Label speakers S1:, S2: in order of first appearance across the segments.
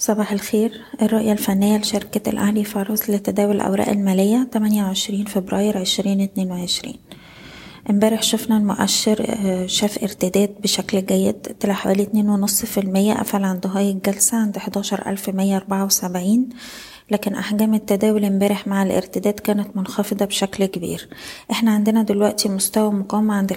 S1: صباح الخير. الرؤية الفنية لشركة الأهلي فاروس لتداول الأوراق المالية 28 فبراير 2022 امبارح شفنا المؤشر آه، شاف ارتداد بشكل جيد طلع حوالي اتنين ونص في المية قفل عند هاي الجلسة عند حداشر ألف مية أربعة وسبعين. لكن أحجام التداول امبارح مع الارتداد كانت منخفضة بشكل كبير. إحنا عندنا دلوقتي مستوى مقاومة عند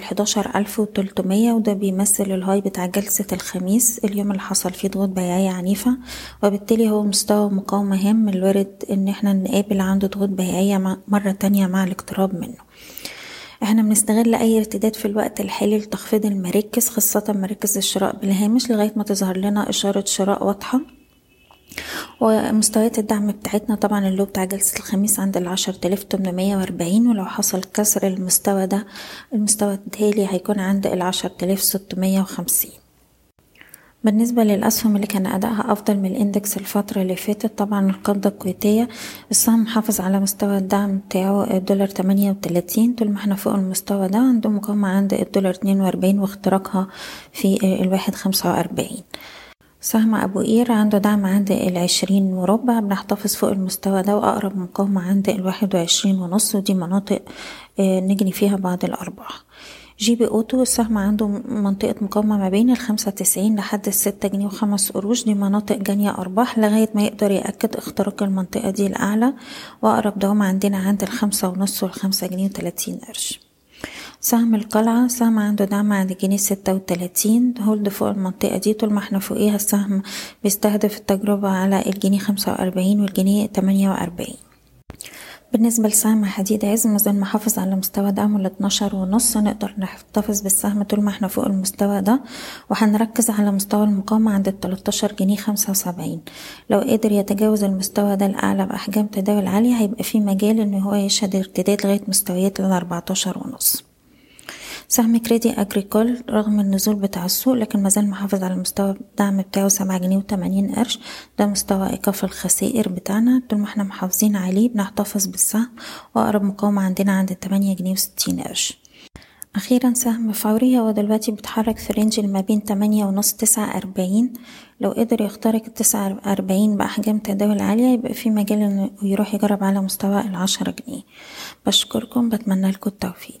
S1: ألف وتلتمية وده بيمثل الهاي بتاع جلسة الخميس اليوم اللي حصل فيه ضغوط بيعية عنيفة وبالتالي هو مستوى مقاومة هام من الوارد إن إحنا نقابل عنده ضغوط بيعية مرة تانية مع الاقتراب منه. إحنا بنستغل أي ارتداد في الوقت الحالي لتخفيض المراكز خاصة مراكز الشراء بالهامش لغاية ما تظهر لنا إشارة شراء واضحة. ومستويات الدعم بتاعتنا طبعا اللو بتاع جلسة الخميس عند العشر تلاف تمنمية وأربعين ولو حصل كسر المستوى ده المستوى التالي هيكون عند العشر تلاف ستمية وخمسين. بالنسبة للأسهم اللي كان أدائها أفضل من الإندكس الفترة اللي فاتت طبعا القبضة الكويتية السهم محافظ على مستوى الدعم بتاعه الدولار تمانية وتلاتين طول ما إحنا فوق المستوى ده عنده مقاومة عند الدولار اتنين وأربعين واختراقها في الواحد خمسة وأربعين. سهم أبو قير عنده دعم عند العشرين مربع بنحتفظ فوق المستوى ده وأقرب مقاومة عند الواحد وعشرين ونص ودي مناطق نجني فيها بعض الأرباح. GB Auto السهم عنده منطقة مقاومة ما بين الخمسة وتسعين لحد الستة جنيه وخمس قروش دي مناطق جني أرباح لغاية ما يقدر يأكد اختراق المنطقة دي الأعلى وأقرب دعم عندنا عند الخمسة ونص والخمسة جنيه وتلاتين قرش. سهم القلعة سهم عنده دعم عند جنيه ستة وتلاتين. hold فوق المنطقة دي طول ما إحنا فوقيها السهم بيستهدف التجربة على الجنيه خمسة وأربعين والجنيه تمانية وأربعين. بالنسبة لسهم حديد عز مازال محافظ على مستوى دعمه الاتناشر ونص. نقدر نحتفظ بالسهم طول ما إحنا فوق المستوى ده وهنركز على مستوى المقاومة عند التلاتاشر جنيه خمسة وسبعين. لو قدر يتجاوز المستوى ده الأعلى بأحجام تداول عالية هيبقى في مجال إن هو يشهد ارتداد لغاية مستويات الأربعتاشر ونص. سهم كريدي أجريكول رغم النزول بتاع السوق لكن مازال محافظ على المستوى الدعم بتاعه سبعة جنيه وتمانين قرش. ده مستوى إيقاف الخسائر بتاعنا. طول ما إحنا محافظين عليه بنحتفظ بالسهم وأقرب مقاومة عندنا عند التمانية جنيه وستين قرش. أخيرا سهم فوري هو دلوقتي بيتحرك في range ما بين تمانية ونص تسعة أربعين. لو قدر يخترق التسعة أربعين بأحجام تداول عالية يبقى في مجال إنه يروح يجرب على مستوى العشرة جنيه. بشكركم بتمنى لكم التوفيق.